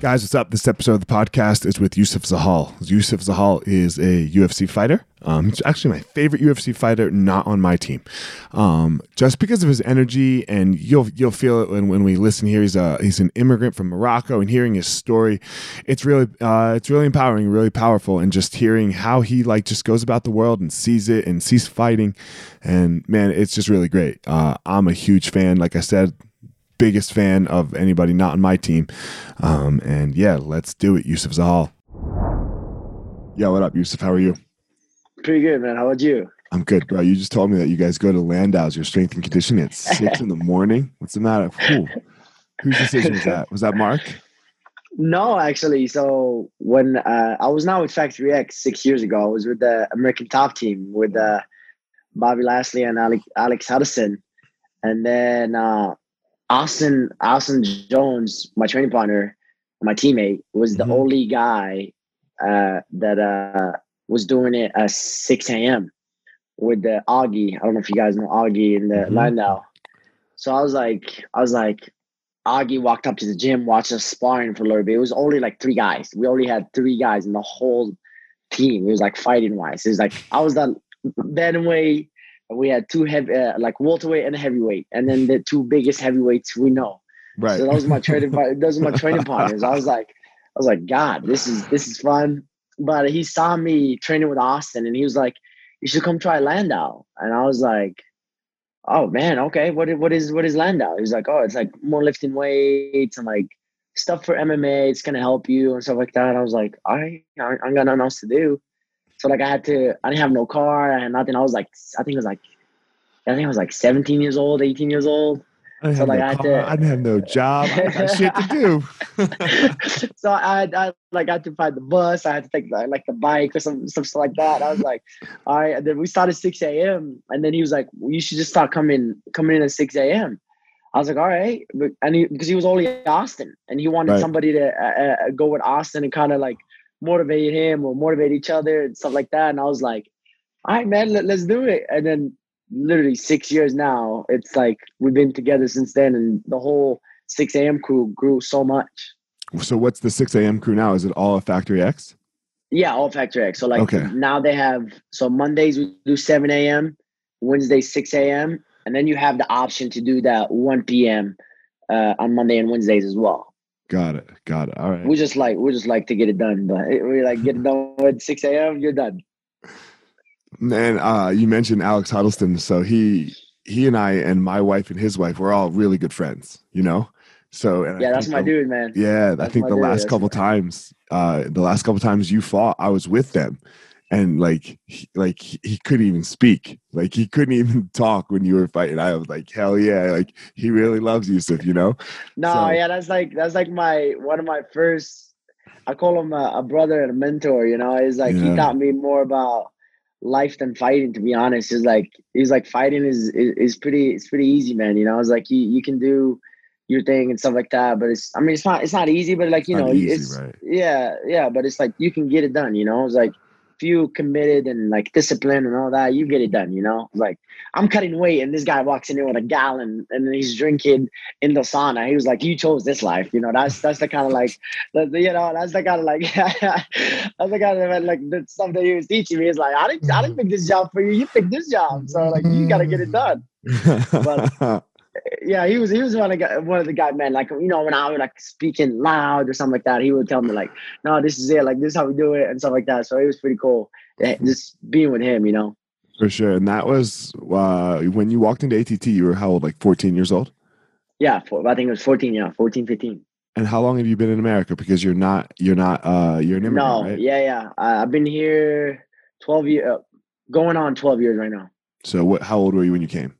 Guys, what's up? This episode of the podcast is with Youssef Zalal. Youssef Zalal is a UFC fighter. Um, he's actually my favorite UFC fighter, not on my team, um, just because of his energy. And you'll you'll feel it when, when we listen here. He's a he's an immigrant from Morocco, and hearing his story, it's really uh, it's really empowering, really powerful, and just hearing how he like just goes about the world and sees it and sees fighting, and man, it's just really great. Uh, I'm a huge fan. Like I said biggest fan of anybody not on my team. Um, and yeah, let's do it, Youssef Zalal. Yeah, what up, Youssef? How are you? Pretty good, man. How about you? I'm good, bro. You just told me that you guys go to Landow's, your strength and conditioning at six in the morning. What's the matter? Whew. Whose decision was that? Was that Mark? No, actually. So when uh, I was now with Factory X six years ago, I was with the American Top Team with uh, Bobby Lashley and Alex, Alex Hudson, and then uh, Austin Austin Jones, my training partner, my teammate, was the mm-hmm. only guy uh, that uh, was doing it at 6 a.m. with the Augie. I don't know if you guys know Augie in the mm-hmm. Landow. So I was like, I was like, Augie walked up to the gym, watched us sparring for a little bit. It was only like three guys. We only had three guys in the whole team. It was like fighting wise. It was like I was the bantamweight, we had two heavy, uh, like welterweight and heavyweight, and then the two biggest heavyweights we know. Right. So that was my training. those are my training partners. I was like, I was like, God, this is this is fun. But he saw me training with Austin, and he was like, "You should come try Landow." And I was like, "Oh man, okay. What what is what is Landow?" He was like, "Oh, it's like more lifting weights and like stuff for MMA. It's gonna help you and stuff like that." I was like, "I I, I got nothing else to do." So like I had to, I didn't have no car and nothing. I was like, I think it was like, I think I was like 17 years old, 18 years old. I so like no I had to, I didn't have no job. I got shit to do. so I, I like I had to find the bus. I had to take the, like the bike or some some stuff like that. I was like, all right. And then we started 6 a.m. And then he was like, well, you should just start coming coming in at 6 a.m. I was like, all right, but and he, because he was only in Austin and he wanted right. somebody to uh, uh, go with Austin and kind of like motivate him or motivate each other and stuff like that. And I was like, all right, man, let, let's do it. And then literally six years now, it's like we've been together since then, and the whole 6 a.m. crew grew so much. So what's the 6 a.m. crew now? Is it all a Factory X? Yeah, all Factory X. So like Okay. now they have so Mondays we do seven a.m., Wednesday six a.m., and then you have the option to do that one p.m. Uh, on Monday and Wednesdays as well. Got it. Got it. All right. We just like we just like to get it done, but we like get it done at six a.m. You're done. Man, uh, you mentioned Alex Huddleston. So he he and I and my wife and his wife we're all really good friends. You know. So and I Yeah, that's my the- dude, man. Yeah, I think the last that's couple times, uh, the last couple times you fought, I was with them, and like, he, like he couldn't even speak, like he couldn't even talk when you were fighting. I was like, hell yeah, like he really loves Youssef, you know. No, So- yeah, that's like that's like my one of my first. I call him a, a brother and a mentor. You know, he's like Yeah. he taught me more about life than fighting. To be honest, is like he's like fighting is, is is pretty it's pretty easy, man. You know, it's like you you can do your thing and stuff like that. But it's I mean it's not it's not easy, but like you know easy, it's right? yeah yeah. But it's like you can get it done. You know, it's like if you committed and like discipline and all that, you get it done. You know, like I'm cutting weight and this guy walks in here with a gallon and he's drinking in the sauna. He was like, "You chose this life." You know, that's that's the kind of like, you know, that's the kind of like, that's the kind of like the stuff that he was teaching me. Is like, I didn't, I didn't mm-hmm. pick this job for you. You picked this job, so like, you gotta get it done. Yeah, he was, he was one of the guy, one of the guy, men. Like, you know, when I was like speaking loud or something like that, he would tell me like, "No, this is it. Like, this is how we do it," and stuff like that. So it was pretty cool, eh, just being with him. You know. For sure, and that was uh, when you walked into ATT. You were how old? Like fourteen years old. Yeah, for, I think it was 14, yeah, 14, 15. And how long have you been in America? Because you're not, you're not, uh, you're an immigrant, No, right? yeah, yeah. I, I've been here 12 years, uh, going on 12 years right now. So what? How old were you when you came?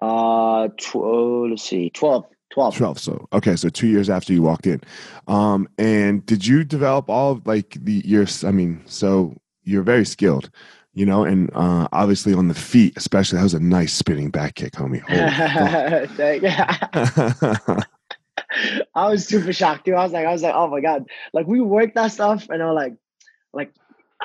Uh, tw- oh, let's see, 12, 12. 12 so okay so two years after you walked in um and did you develop all of like the your i mean so you're very skilled you know and uh obviously on the feet especially that was a nice spinning back kick homie I was super shocked too. I was like, I was like, oh my god! Like we worked that stuff, and I was like, like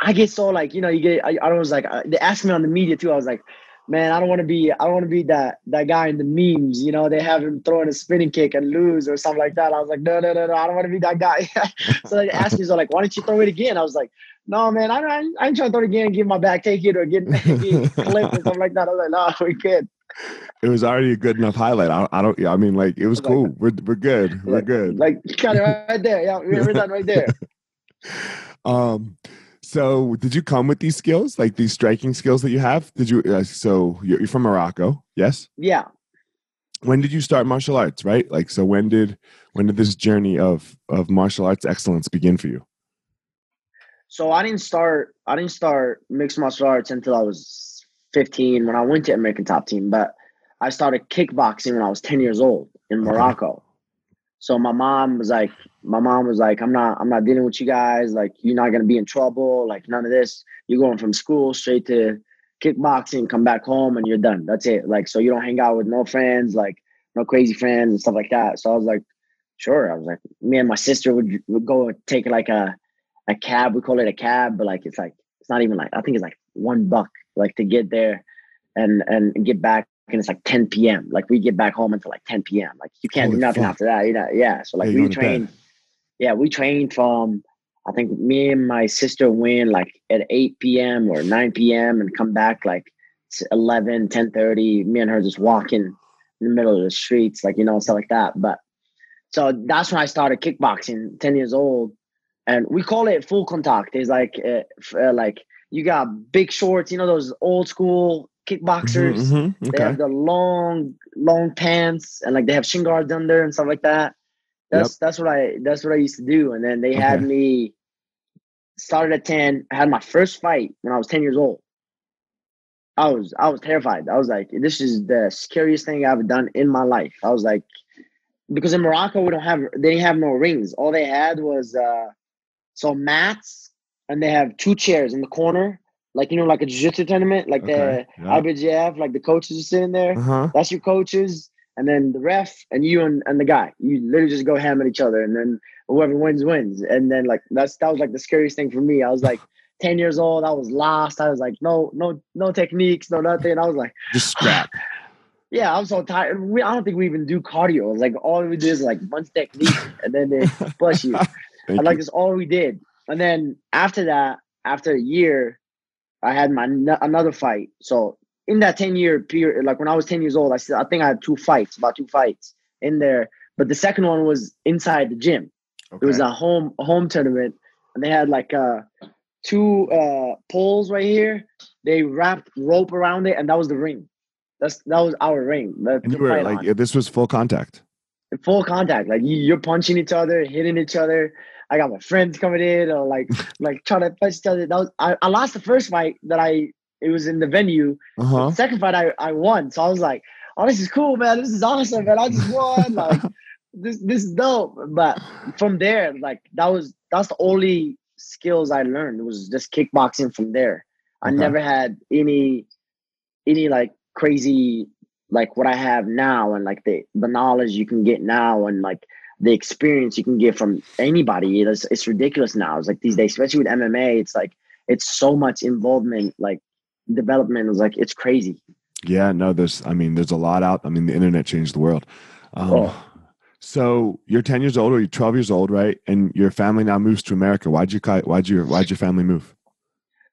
I get so like you know you get. I, I was like, uh, they asked me on the media too. I was like, man, I don't want to be. I don't want to be that that guy in the memes. You know, they have him throwing a spinning kick and lose or something like that. I was like, no, no, no, no. I don't want to be that guy. so they asked me, so like, why don't you throw it again? I was like. No man, I, I, I ain't trying to throw it again and give my back take it or get, get clipped or something like that. I was like, no, we good. it was already a good enough highlight i, I don't. I mean like it was cool we're, we're good we're Like- good Like got it right there. Yeah, we're done right there. um so did you come with these skills like these striking skills that you have did you uh, so you're, you're from morocco yes Yeah. when did you start martial arts right like so when did when did this journey of of martial arts excellence begin for you So I didn't start I didn't start mixed martial arts until I was 15 when I went to American Top Team, but I started kickboxing when I was 10 years old in Okay. Morocco. So my mom was like my mom was like I'm not I'm not dealing with you guys like you're not going to be in trouble like none of this. You're going from school straight to kickboxing, come back home and you're done. That's it. Like so you don't hang out with no friends like no crazy friends and stuff like that. So I was like sure. I was like me and my sister would would go take like a a cab. We call it a cab, but like it's like it's not even like I think it's like one buck like to get there and and get back. And it's like 10 p.m. Like we get back home until like 10 p.m. Like you can't Holy do nothing fuck. after that. You know, yeah. So like we you're going to bed. trained. Yeah, we trained from I think me and my sister went like at 8 p.m. or 9 p.m. and come back like s- 11, 10 30. Me and her just walking in the middle of the streets, like you know, stuff like that. But so that's when I started kickboxing, 10 years old. And we call it full contact. It's like uh, uh, like you got big shorts, you know, those old school kickboxers. Mhm, mhm, They have the long, long pants and like they have shin guards under and stuff like that. That's that's what I that's what I used to do. And then they had me started at 10. I had my first fight when I was 10 years old. I was I was terrified. I was like, this is the scariest thing I've done in my life. I was like, because in Morocco we don't have they didn't have no rings. All they had was uh so mats and they have two chairs in the corner, like you know, like a jiu-jitsu tournament, like Okay, the yeah. IBJF, like the coaches are sitting there. uh-huh That's your coaches, and then the ref and you and, and the guy. You literally just go ham at each other, and then whoever wins wins. And then like that's that was like the scariest thing for me. I was like 10 years old, I was lost. I was like, no, no, no techniques, no nothing. I was like, just scrap yeah, I'm so tired. We, I don't think we even do cardio. Like all we do is like one technique, and then they push you. and like it's all we did. And then after that, after a year, I had my another fight. So in that 10 year period, like when I was 10 years old, I still I think I had two fights, about two fights in there. But the second one was inside the gym. Okay. It was a home a home tournament, and they had like uh two uh poles right here. They wrapped rope around it, and that was the ring. That's that was our ring. and you were like, on. this was full contact. Full contact, like you're punching each other, hitting each other. I got my friends coming in, or like like trying to punch each other. That was I, I lost the first fight that I it was in the venue. Uh-huh. The second fight I, I won. So I was like, oh, this is cool, man. This is awesome, man. I just won. like this this is dope. But from there, like that was that's the only skills I learned. It was just kickboxing from there. I never had any any like crazy like what I have now and like the the knowledge you can get now and like the experience you can get from anybody. It's, it's ridiculous now. It's like these days, especially with MMA, it's like it's so much involvement, like development is like it's crazy. Yeah, no, there's I mean, there's a lot out. I mean, the internet changed the world. Um, oh. So you're 10 years old or you're 12 years old, right? And your family now moves to America. Why'd you why'd your why'd your family move?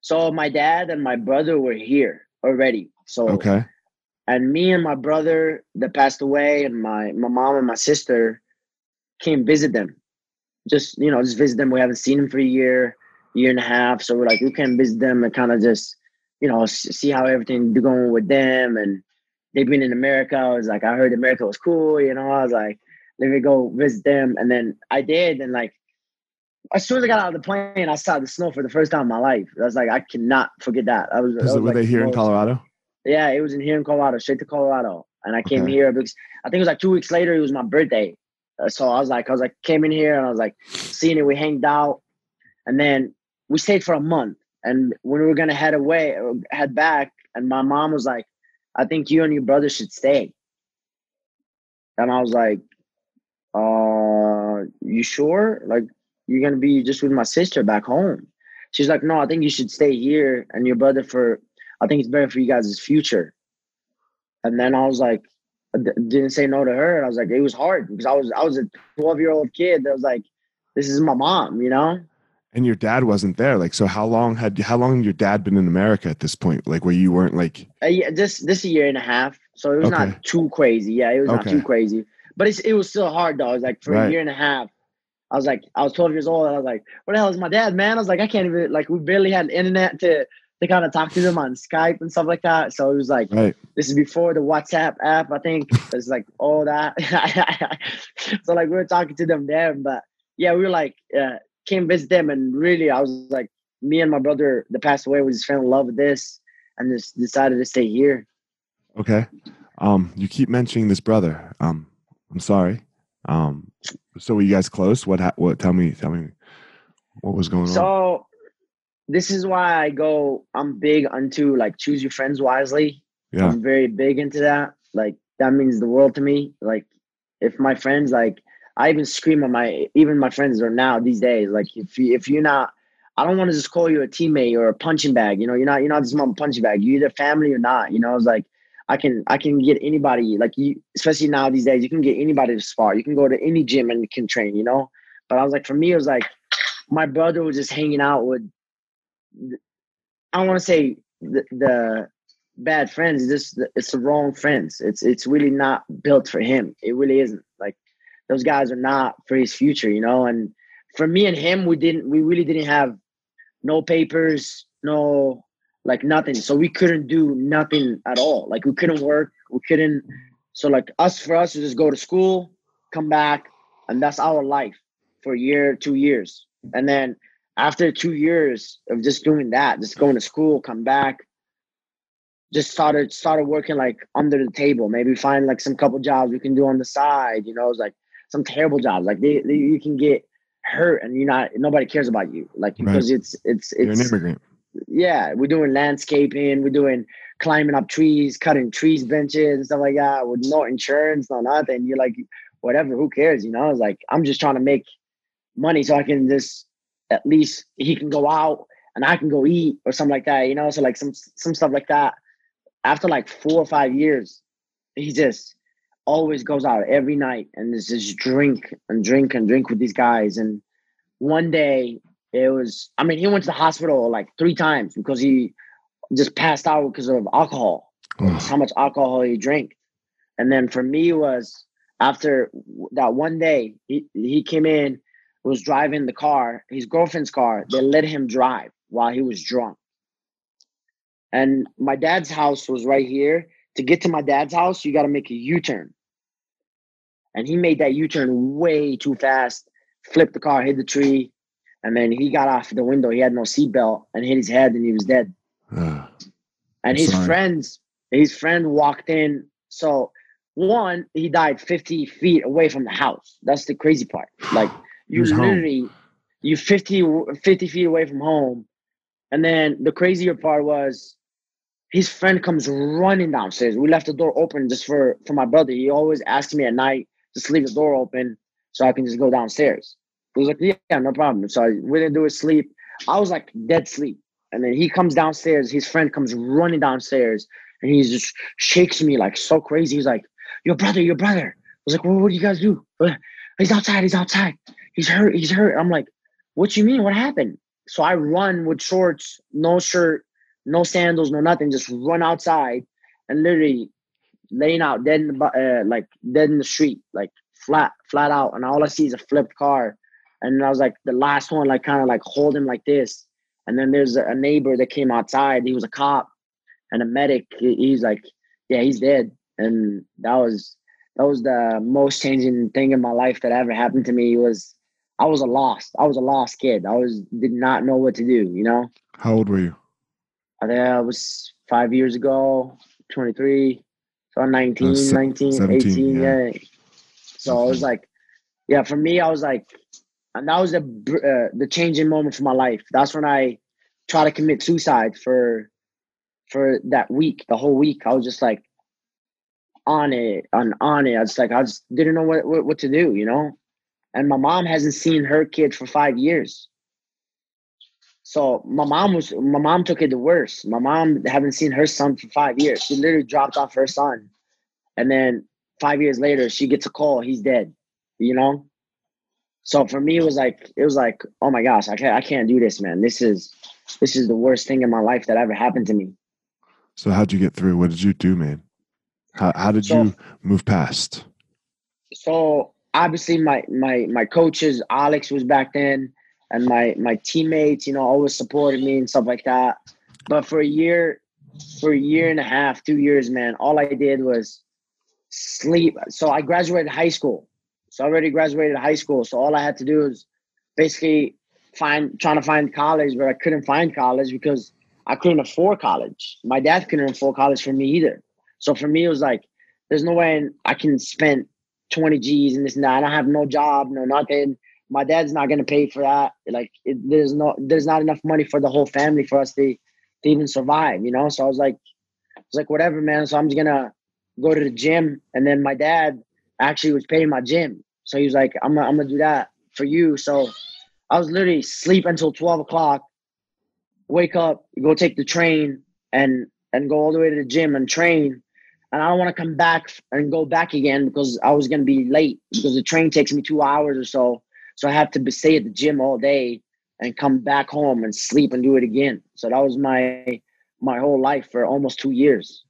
So my dad and my brother were here already. So okay. And me and my brother that passed away, and my my mom and my sister came visit them. Just you know, just visit them. We haven't seen them for a year, year and a half. So we're like, we can't visit them and kind of just you know see how everything going with them. And they've been in America. I was like, I heard America was cool. You know, I was like, let me go visit them. And then I did, and like as soon as I got out of the plane, I saw the snow for the first time in my life. I was like, I cannot forget that. I was. was were like, they here in Colorado? Yeah, it was in here in Colorado, straight to Colorado, and I came okay. here because I think it was like two weeks later. It was my birthday, uh, so I was like, I was like, came in here and I was like, seeing it. We hanged out, and then we stayed for a month. And when we were gonna head away, uh, head back, and my mom was like, I think you and your brother should stay. And I was like, uh, you sure? Like, you're gonna be just with my sister back home. She's like, no, I think you should stay here and your brother for. I think it's better for you guys' future. And then I was like, I didn't say no to her, and I was like, it was hard because I was I was a 12 year old kid that was like, this is my mom, you know. And your dad wasn't there, like so. How long had how long had your dad been in America at this point? Like where you weren't like. Uh, yeah, this this a year and a half, so it was okay. not too crazy. Yeah, it was okay. not too crazy, but it's, it was still hard though. It was like for right. a year and a half, I was like, I was 12 years old, and I was like, "What the hell is my dad, man?" I was like, I can't even like we barely had internet to to kind of talk to them on Skype and stuff like that. So it was like, right. this is before the WhatsApp app, I think. It's like all that. so like we were talking to them there, but yeah, we were like uh, came visit them, and really, I was like, me and my brother that passed away, we just fell in love with this, and just decided to stay here. Okay, um, you keep mentioning this brother. Um, I'm sorry. Um, so were you guys close? What? What? Tell me. Tell me. What was going so, on? So this is why I go. I'm big onto like choose your friends wisely. Yeah. I'm very big into that. Like that means the world to me. Like if my friends like I even scream at my even my friends are now these days. Like if you if you're not I don't want to just call you a teammate or a punching bag. You know, you're not you're not just my punching bag. You're either family or not. You know, it's like I can I can get anybody like you, especially now these days. You can get anybody to spar. You can go to any gym and can train. You know, but I was like, for me, it was like my brother was just hanging out with. I don't want to say the, the bad friends. It's just it's the wrong friends. It's it's really not built for him. It really isn't. Like those guys are not for his future. You know, and for me and him, we didn't. We really didn't have no papers, no like nothing. So we couldn't do nothing at all. Like we couldn't work. We couldn't. So like us for us to just go to school, come back, and that's our life for a year, two years. And then after two years of just doing that, just going to school, come back, just started started working like under the table. Maybe find like some couple jobs we can do on the side. You know, it's like some terrible jobs. Like they, they you can get hurt and you're not nobody cares about you. Like because right. it's it's it's you're an immigrant yeah, we're doing landscaping, we're doing climbing up trees, cutting trees, benches, and stuff like that with no insurance, no nothing. You're like, whatever, who cares? You know, it's like I'm just trying to make money so I can just at least he can go out and I can go eat or something like that, you know. So like some some stuff like that. After like four or five years, he just always goes out every night and just drink and drink and drink with these guys. And one day it was, I mean, he went to the hospital like three times because he just passed out because of alcohol. how much alcohol he drank. And then for me was after that one day, he, he came in, was driving the car, his girlfriend's car. They let him drive while he was drunk. And my dad's house was right here. To get to my dad's house, you got to make a U turn. And he made that U turn way too fast, flipped the car, hit the tree, and then he got off the window. He had no seatbelt and hit his head, and he was dead. And his sorry. friends, his friend walked in. So one, he died 50 feet away from the house. That's the crazy part. Like you literally, home. you 50, 50 feet away from home. And then the crazier part was his friend comes running downstairs. We left the door open just for for my brother. He always asks me at night just leave the door open so I can just go downstairs. He was like, yeah, no problem. So we didn't do it sleep. I was like dead sleep. And then he comes downstairs. His friend comes running downstairs, and he just shakes me like so crazy. He's like, "Your brother, your brother." I was like, well, "What do you guys do?" He's outside. He's outside. He's hurt. He's hurt. I'm like, "What you mean? What happened?" So I run with shorts, no shirt, no sandals, no nothing. Just run outside and literally laying out dead in the uh, like dead in the street, like flat, flat out, and all I see is a flipped car. And I was like the last one, like kind of like hold him like this. And then there's a neighbor that came outside. He was a cop and a medic. He's like, yeah, he's dead. And that was that was the most changing thing in my life that ever happened to me. Was I was a lost. I was a lost kid. I was did not know what to do. You know. How old were you? I think I was five years ago, 23. So 19, uh, 19, 17, 18, yeah. yeah. So I was like, yeah, for me, I was like, and that was the uh, the changing moment for my life. That's when I tried to commit suicide for for that week, the whole week. I was just like on it, on on it. I was like, I just didn't know what, what what to do, you know. And my mom hasn't seen her kid for five years. So my mom was my mom took it the worst. My mom haven't seen her son for five years. She literally dropped off her son, and then five years later, she gets a call. He's dead. You know. So for me, it was like it was like, oh my gosh, I can't I can't do this, man. This is this is the worst thing in my life that ever happened to me. So how'd you get through? What did you do, man? How how did so, you move past? So obviously my my my coaches, Alex was back then and my my teammates, you know, always supported me and stuff like that. But for a year, for a year and a half, two years, man, all I did was sleep. So I graduated high school. So I already graduated high school. So all I had to do was basically find trying to find college, but I couldn't find college because I couldn't afford college. My dad couldn't afford college for me either. So for me, it was like, there's no way I can spend 20 G's and this and that. I don't have no job, no nothing my dad's not gonna pay for that. Like it, there's no there's not enough money for the whole family for us to to even survive, you know. So I was like, I was like, whatever, man. So I'm just gonna go to the gym, and then my dad actually was paying my gym, so he was like, I'm gonna, I'm gonna do that for you. So I was literally sleep until twelve o'clock, wake up, go take the train, and and go all the way to the gym and train. And I don't want to come back and go back again because I was gonna be late because the train takes me two hours or so so I had to be, stay at the gym all day and come back home and sleep and do it again. So that was my my whole life for almost two years.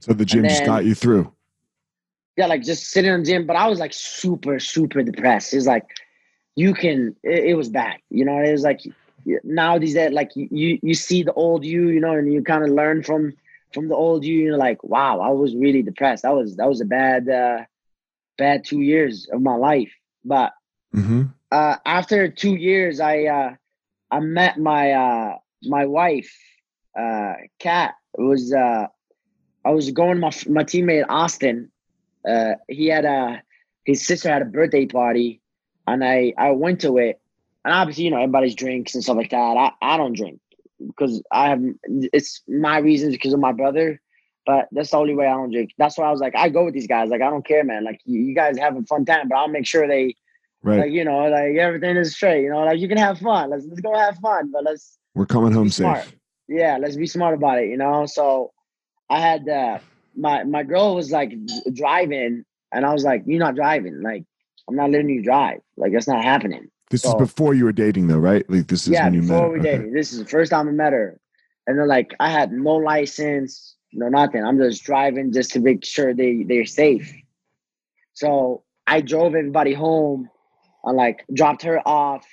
So the gym then, just got you through. Yeah, like just sitting in the gym, but I was like super, super depressed. It's like you can. It, it was bad, you know. It was like now these that like you you see the old you, you know, and you kind of learn from from the old you. You're like, wow, I was really depressed. That was that was a bad uh bad two years of my life. But Mm-hmm. Uh, after two years, I uh, I met my uh, my wife, uh, Kat. It was uh, I was going my my teammate Austin. Uh, he had a his sister had a birthday party, and I I went to it. And obviously, you know, everybody's drinks and stuff like that. I, I don't drink because I have it's my reasons because of my brother. But that's the only way I don't drink. That's why I was like, I go with these guys. Like, I don't care, man. Like, you, you guys have a fun time, but I'll make sure they Right. Like, you know, like everything is straight, you know, like you can have fun. Let's let's go have fun, but let's We're coming home safe. Yeah, let's be smart about it, you know. So I had uh my my girl was like driving, and I was like, "You're not driving. Like, I'm not letting you drive. Like, that's not happening." This So- is before you were dating, though, right? Like this is yeah, when you met. before her. we Okay. dated. This is the first time I met her, and then like I had no license, no nothing. I'm just driving just to make sure they they're safe. So I drove everybody home, and like dropped her off,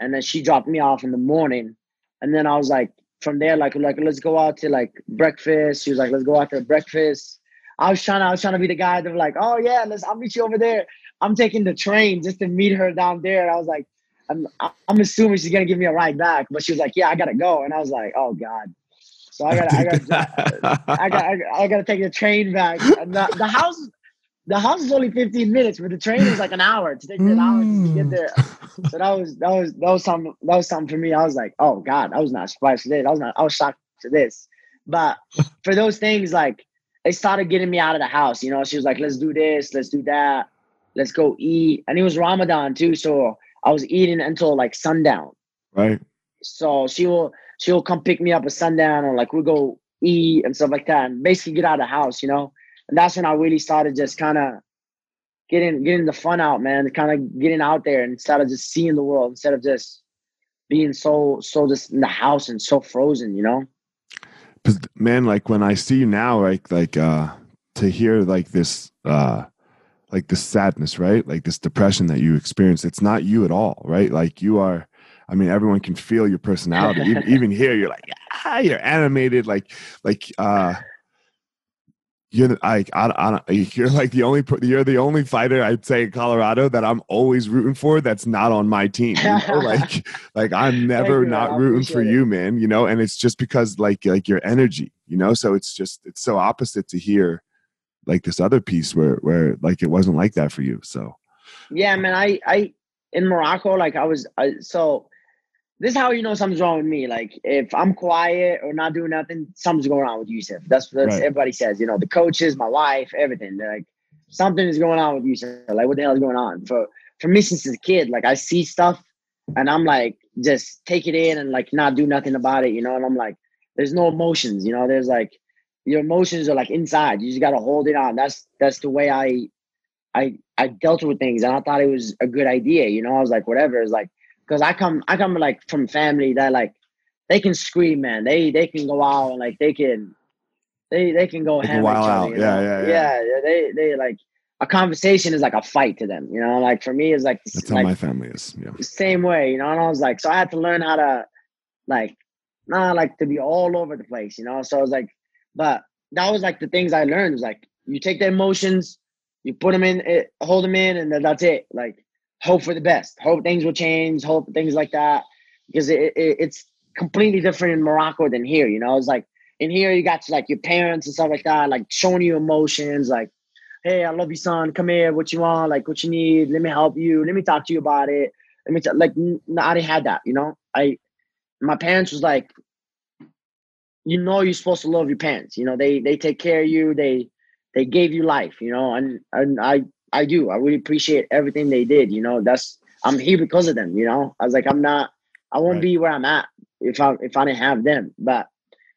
and then she dropped me off in the morning, and then I was like from there like like let's go out to like breakfast. She was like let's go out to breakfast. I was trying to I was trying to be the guy that was like oh yeah let's I'll meet you over there. I'm taking the train just to meet her down there. I was like. I'm I'm assuming she's gonna give me a ride back, but she was like, "Yeah, I gotta go," and I was like, "Oh God!" So I gotta, I gotta, I got, I, I gotta take the train back. And the, the house, the house is only 15 minutes, but the train is like an hour. To take an hour to get there. Mm. So that was that was that was something that was something for me. I was like, "Oh God!" I was not surprised for this. I was not. I was shocked to this. But for those things, like it started getting me out of the house. You know, she was like, "Let's do this. Let's do that. Let's go eat." And it was Ramadan too, so I was eating until like sundown. right. So she will she will come pick me up at sundown or like we'll go eat and stuff like that and basically get out of the house, you know. And that's when I really started just kind of getting getting the fun out, man. Kind of getting out there and started just seeing the world instead of just being so so just in the house and so frozen, you know. man, like when I see you now, like like uh to hear like this uh like this sadness, right? Like this depression that you experience, it's not you at all, right? Like you are I mean, everyone can feel your personality. even, even here, you're like, ah, you're animated, like, like, uh, you're the- like, I, I, you're like the only, you're the only fighter I'd say in Colorado that I'm always rooting for. That's not on my team. You know? like, like I'm never not rooting for it. you, man. You know, and it's just because like, like your energy, you know. So it's just, it's so opposite to hear, like this other piece where, where like it wasn't like that for you. So Yeah, man. I I in Morocco, like I was I, so. This is how you know something's wrong with me. Like if I'm quiet or not doing nothing, something's going on with Youssef. That's that's Right. everybody says. You know, the coaches, my wife, everything. They're like something is going on with Youssef. Like what the hell is going on? For for me since a kid, like I see stuff and I'm like just take it in and like not do nothing about it. You know, and I'm like, there's no emotions. You know, there's like your emotions are like inside. You just gotta hold it on. That's that's the way I I I dealt with things, and I thought it was a good idea. You know, I was like, whatever. It's like because I come I come like from family that like they can scream, man. They they can go out and like they can they they can go They ham at each wild other, out. you Yeah, know? yeah, yeah. yeah. yeah, They they like a conversation is like a fight to them. You know, like for me, it's like that's how my family is. Yeah. same way, you know. And I was like, so I had to learn how to, like, not like to be all over the place, you know. So I was like, but that was like the things I learned was like, you take the emotions, you put them in, it, hold them in, and then that's it. Like, hope for the best, hope things will change, hope things like that, because it, it it's completely different in Morocco than here, you know. It's like in here you got like your parents and stuff like that, like showing you emotions, like hey, I love you, son. Come here. What you want? Like, what you need? Let me help you. Let me talk to you about it. Let me t- like. No, I didn't have that. You know, I my parents was like, you know, you're supposed to love your parents. You know, they they take care of you. They they gave you life. You know, and and I I do. I really appreciate everything they did. You know, that's I'm here because of them. You know, I was like, I'm not. I wouldn't Right. be where I'm at if I if I didn't have them. But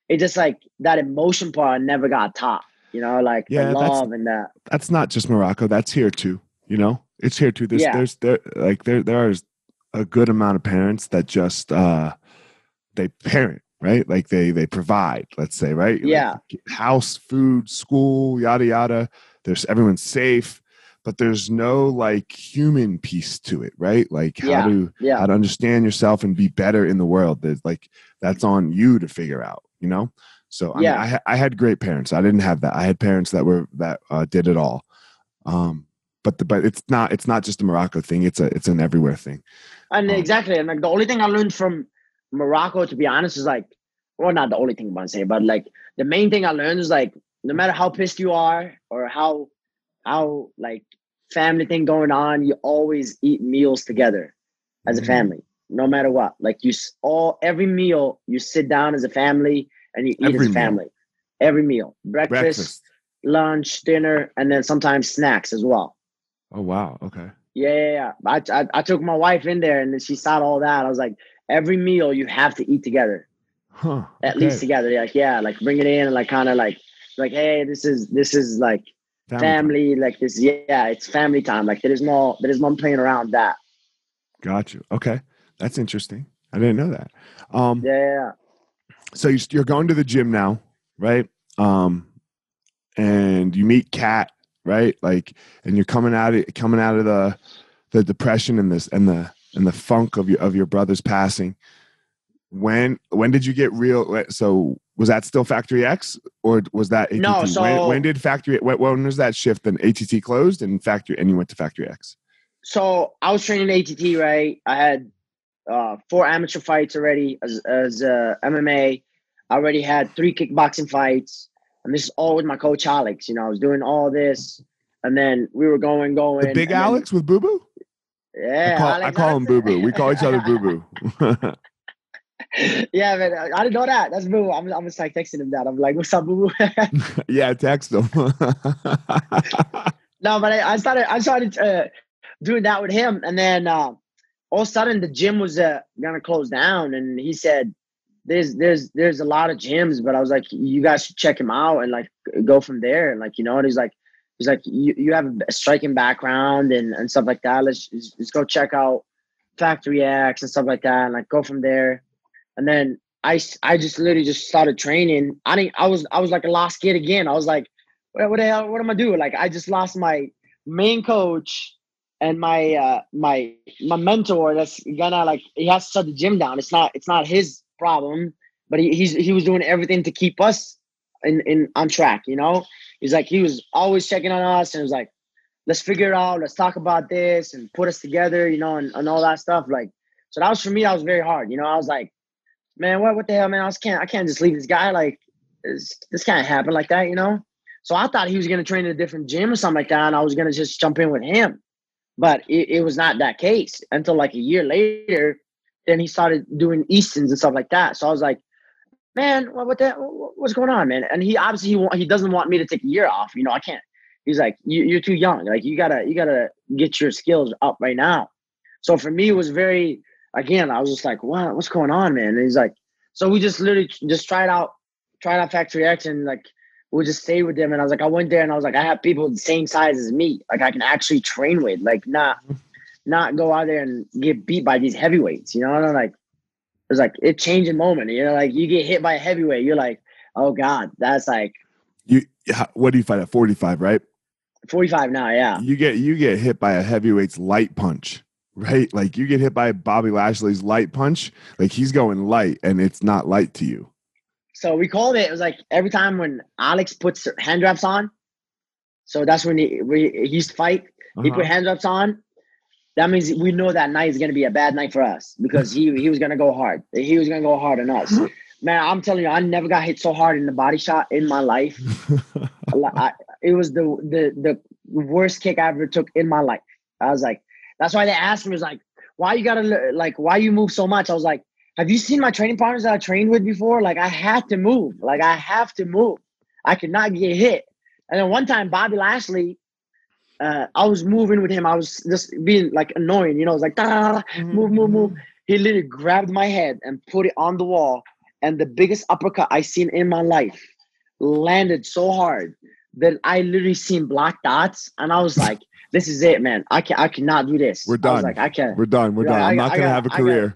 it's just like that emotion part never got taught. You know, like Yeah, love and that. that's not just Morocco. That's here too. You know, it's here too. There's Yeah. there's there like there there is a good amount of parents that just uh they parent right like they they provide let's say right Like, Yeah. house food school yada yada there's everyone's safe but there's no like human piece to it right like how Yeah. to Yeah. how to understand yourself and be better in the world there's like that's on you to figure out you know so I, mean, Yeah. I, I had great parents i didn't have that i had parents that were that uh, did it all um but the, but it's not it's not just a morocco thing it's a it's an everywhere thing And Um, exactly, and like the only thing I learned from Morocco, to be honest, is like, well, not the only thing I'm gonna say, but like the main thing I learned is like, no matter how pissed you are or how how like family thing going on, you always eat meals together as a Mhm. family, no matter what. Like you all every meal you sit down as a family and you eat Every as a meal. family. Every meal, breakfast, breakfast lunch, dinner, and then sometimes snacks as well. oh wow okay Yeah, yeah, yeah. I, I, I took my wife in there and then she saw all that. I was like, every meal you have to eat together, huh at least together. Like, yeah, like bring it in and like kind of like Like, hey, this is this is like Family family, like this. Yeah, it's family time. Like there is no there is no playing around that. Got you. Okay, that's interesting. I didn't know that. Um, Yeah, so you- you're going to the gym now, right? Um, and you meet Kat, right? Like, and you're coming out of coming out of the the depression and this and the and the funk of your of your brother's passing. When when did you get real? So was that still Factory X or was that ATT? No, when, so- when did Factory? When, when was that shift? Then ATT closed and Factory and you went to Factory X. So I was training ATT, right? I had uh, four amateur fights already as as uh, MMA. I already had three kickboxing fights, and this is all with my coach Alex. You know, I was doing all this, and then we were going, going. The big and then- Alex with Boo Boo. yeah, I call, I call him Boo Boo. We call each other Boo Boo. yeah, man, I didn't know that. That's Boo. I'm, I'm just like texting him that. I'm like, "What's up, Boo Boo?" yeah, text him. No, but I, I started I started uh, doing that with him, and then uh, all of a sudden the gym was uh, gonna close down, and he said, "There's there's there's a lot of gyms," but I was like, "You guys should check him out and like go from there." And like you know, and he's like, he's like, "You you have a striking background and and stuff like that. Let's let's go check out Factory X and stuff like that, and like go from there." And then I, I just literally just started training. I didn't I was I was like a lost kid again. I was like what, what the hell what am i doing? Like i just lost my main coach and my uh my my mentor that's gonna like he has to shut the gym down. It's not it's not his problem but he, he's he was doing everything to keep us in in on track you know? He's like he was always checking on us and was like let's figure it out. Let's talk about this and put us together you know and, and all that stuff. Like so that was for me that was very hard you know? I was like man what what the hell man i can't i can't just leave this guy like this, this can't happen like that you know so I thought he was going to train in a different gym or something like that, and I was going to just jump in with him. But it, it was not that case until like a year later. Then he started doing Eastons and stuff like that. So I was like, man, what, what the, what's going on, man? And he obviously he, he doesn't want me to take a year off. You know, I can't. He's like, you, you're too young. Like you gotta you gotta get your skills up right now. So for me, it was very again. I was just like, what what's going on, man? And he's like, so we just literally just tried out tried out Factory X and like we just stay with them. And I was like, I went there and I was like, I have people the same size as me. Like I can actually train with, like not mm-hmm. not go out there and get beat by these heavyweights. You know, and I'm like, it was like it changed a moment. You know, like you get hit by a heavyweight, you're like, oh God, that's like you, what do you fight at 45, right? 45 now, yeah. You get you get hit by a heavyweight's light punch, right? Like you get hit by Bobby Lashley's light punch, like he's going light, and it's not light to you. So we called it. It was like every time when Alex puts hand wraps on. So that's when he we, he used to fight. He Uh-huh. put hand wraps on. That means we know that night is gonna be a bad night for us because he he was gonna go hard. He was gonna go hard on us. Man, I'm telling you, I never got hit so hard in the body shot in my life. I, it was the the the worst kick I ever took in my life. I was like, that's why they asked me, was like, why you gotta like, why you move so much? I was like, have you seen my training partners that I trained with before? Like, I had to move. Like, I have to move. I could not get hit. And then one time, Bobby Lashley, uh, I was moving with him. I was just being like annoying, you know. I was like, "Da, move, move, move. He literally grabbed my head and put it on the wall. And the biggest uppercut I seen in my life landed so hard that I literally seen black dots. And I was like, this is it, man. I can I cannot do this. We're I done. was like, I can't. We're done. We're done. I'm I- not I gonna have a I career.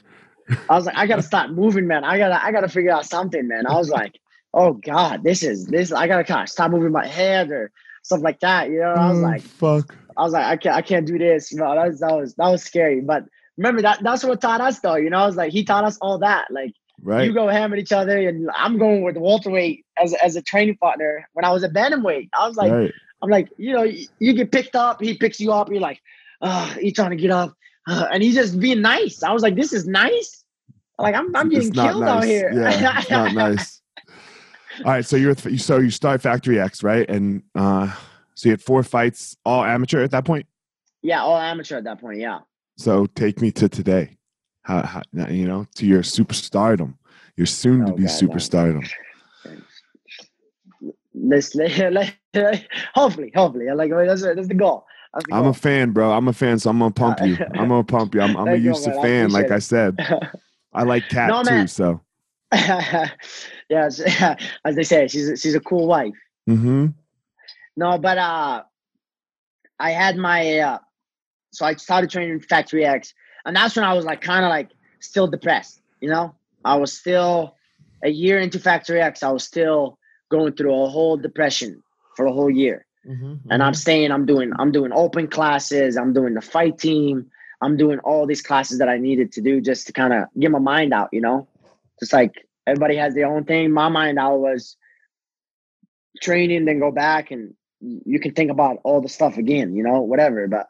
I was like, I gotta stop moving, man. I gotta I gotta figure out something, man. I was like, oh God, this is this I gotta kind of stop moving my head or stuff like that. You know, I was Oh, like, fuck. I was like, I can't I can't do this. You know, that was that was that was scary. But remember that that's what taught us though. You know, I was like, he taught us all that. Like Right. you go ham at each other, and I'm going with welterweight as as a training partner. When I was at bantamweight, I was like, right. I'm like, you know, you, get picked up, he picks you up, you're like, oh, you trying to get up, uh, and he's just being nice. I was like, this is nice. Like I'm I'm getting not killed nice. out here. Yeah, it's not nice. All right, so you're you so you start Factory X, right? And uh so you had four fights, all amateur at that point. yeah, all amateur at that point. Yeah. So take me to today. How, how you know to your superstardom, your soon to Oh, be God, superstardom. Let's let, let, hopefully, hopefully. I Like that's that's the goal. That's the I'm a fan, bro. I'm a fan, so I'm gonna pump you. I'm gonna pump you. I'm, I'm a used to man. I fan, like I said. I like cat No, too, so yeah, as they say, she's a, she's a cool wife. Mm-hmm. No, but uh, I had my uh, so I started training in Factory X, and that's when I was like kind of like still depressed. You know, I was still a year into Factory X. I was still going through a whole depression for a whole year. Mm-hmm. And I'm staying, I'm doing, I'm doing open classes, I'm doing the fight team, I'm doing all these classes that I needed to do just to kind of get my mind out, you know? Just like everybody has their own thing. My mind out was training, then go back and you can think about all the stuff again, you know, whatever. But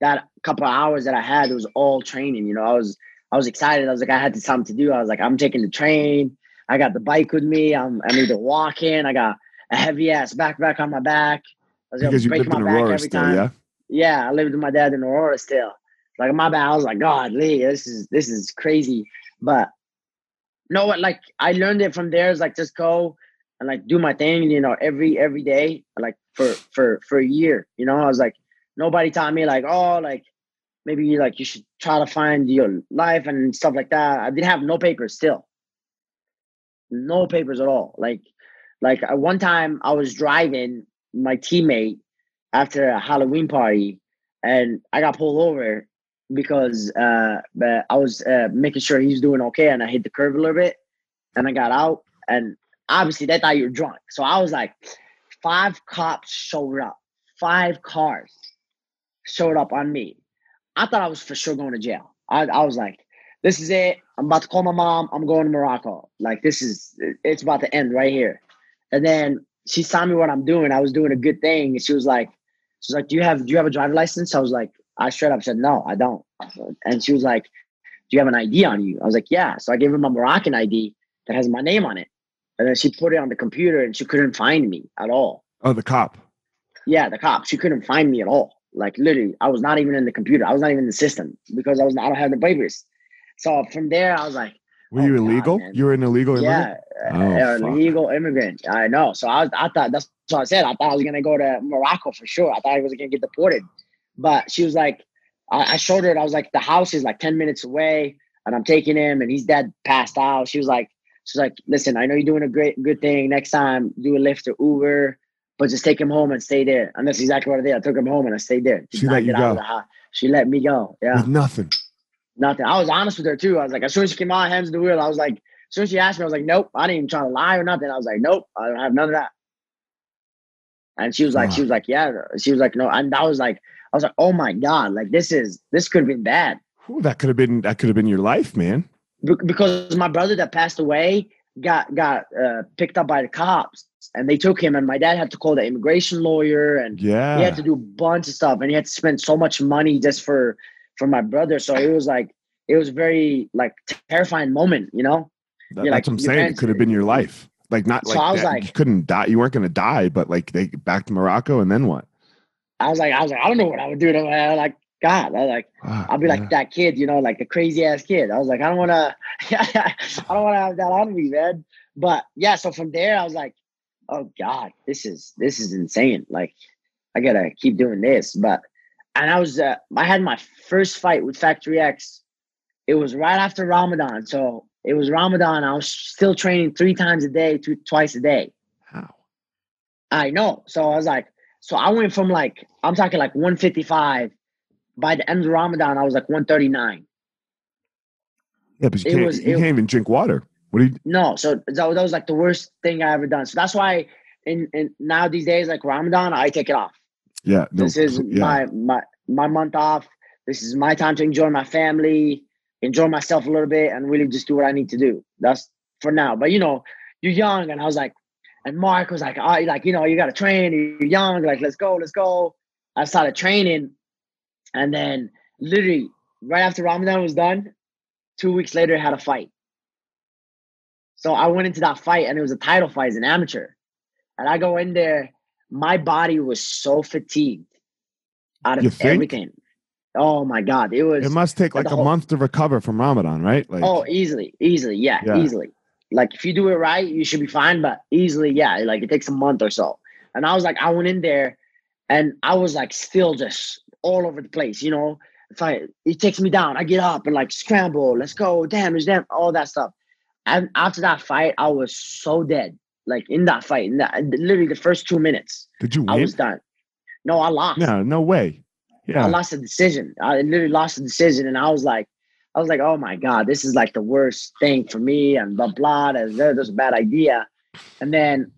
that couple of hours that I had, it was all training, you know. I was I was excited. I was like, I had something to do. I was like, I'm taking the train. I got the bike with me. I'm I'm either walking. I got a heavy ass backpack on my back. I was Because you break lived my in back Aurora every still, time. yeah? Yeah, I lived with my dad in Aurora still. Like my bad. I was like, God, Lee, this is this is crazy. But no, what like I learned it from there is like just go and like do my thing, you know, every every day, like for for for a year. You know, I was like, nobody taught me like, oh, like maybe like you should try to find your life and stuff like that. I didn't have no papers still. No papers at all. Like like uh, one time I was driving my teammate after a Halloween party and I got pulled over because uh I was uh, making sure he's doing okay and I hit the curve a little bit and I got out and obviously they thought you were drunk. So I was like five cops showed up. Five cars showed up on me. I thought I was for sure going to jail. I, I was like, this is it. I'm about to call my mom. I'm going to Morocco. Like this is it's about to end right here. And then she saw me what I'm doing. I was doing a good thing. And she was like, she's like, Do you have do you have a driver license? I was like, I straight up said, No, I don't. And she was like, Do you have an ID on you? I was like, Yeah. So I gave her my Moroccan ID that has my name on it. And then she put it on the computer and she couldn't find me at all. Oh, the cop. Yeah, the cop. She couldn't find me at all. Like literally, I was not even in the computer. I was not even in the system because I was not, I don't have the papers. So from there, I was like, Were Oh, you illegal? man. you were an illegal immigrant? yeah, Oh, uh, illegal immigrant. I know. So I, was, I thought that's what I said. I thought I was gonna go to Morocco for sure. I thought I was gonna get deported. But she was like, I, I showed her. And I was like, the house is like ten minutes away, and I'm taking him, and he's dead, passed out. She was like, she's like, listen, I know you're doing a great, good thing. Next time, do a Lyft or Uber, but just take him home and stay there. And that's exactly what I did. I took him home and I stayed there. She let you get out of go. She let me go. Yeah With nothing. Nothing. I was honest with her too. I was like, as soon as she came on, hands on the wheel, I was like, as soon as she asked me, I was like, nope, I didn't even try to lie or nothing. I was like, nope, I don't have none of that. And she was like, she was like, yeah. She was like, no. And I was like, I was like, oh my god, like this is this could have been bad Ooh, that could have been that could have been your life, man. Be- because my brother that passed away got got uh, picked up by the cops and they took him and my dad had to call the immigration lawyer and Yeah. he had to do a bunch of stuff and he had to spend so much money just for for my brother so it was like it was very like terrifying moment you know That- that's like, what I'm saying. It could have been your life. Like not So like, I was that- like- you couldn't die. You weren't gonna die, but like they back to Morocco and then what? i was like i was like i don't know what i would do to uh, like god i like Ah, i'll be like that kid you know like the crazy ass kid i was like i don't want to i don't want to have that on me man but yeah so from there i was like oh god this is this is insane like i gotta keep doing this but and i was uh, i had my first fight with factory x it was right after ramadan so it was ramadan i was still training three times a day two, twice a day How? I know. So I was like, so I went from like, I'm talking like 155. By the end of Ramadan, I was like 139. Yeah, but you It can't was- you it- can't even drink water. What do you No, so that, that was like the worst thing I ever done. So that's why in, in now these days, like Ramadan, I take it off. Yeah, no, this is yeah. my my my month off. This is my time to enjoy my family, enjoy myself a little bit, and really just do what I need to do. That's for now. But you know, you're young, and I was like, and Mark was like, oh, like you know, you got to train. You're young, like let's go, let's go. I started training, and then literally right after Ramadan was done, two weeks later, I had a fight. So I went into that fight, and it was a title fight as an amateur, and I go in there. My body was so fatigued out of everything. Oh my god, it was It must take like a whole- month to recover from Ramadan, right? Like Oh, easily, easily, yeah, Yeah. easily. Like if you do it right, you should be fine. But easily, yeah, like it takes a month or so. And I was like, I went in there, and I was like, still just all over the place. You know, if I it takes me down, I get up and like scramble, let's go, damage, damn, all that stuff. And after that fight, I was so dead. Like in that fight, in that literally the first two minutes, Did you I was done. No, I lost. No, no way. I lost a decision. I literally lost a decision, and I was like, I was like, oh my god, this is like the worst thing for me, and blah blah. That that was a bad idea. And then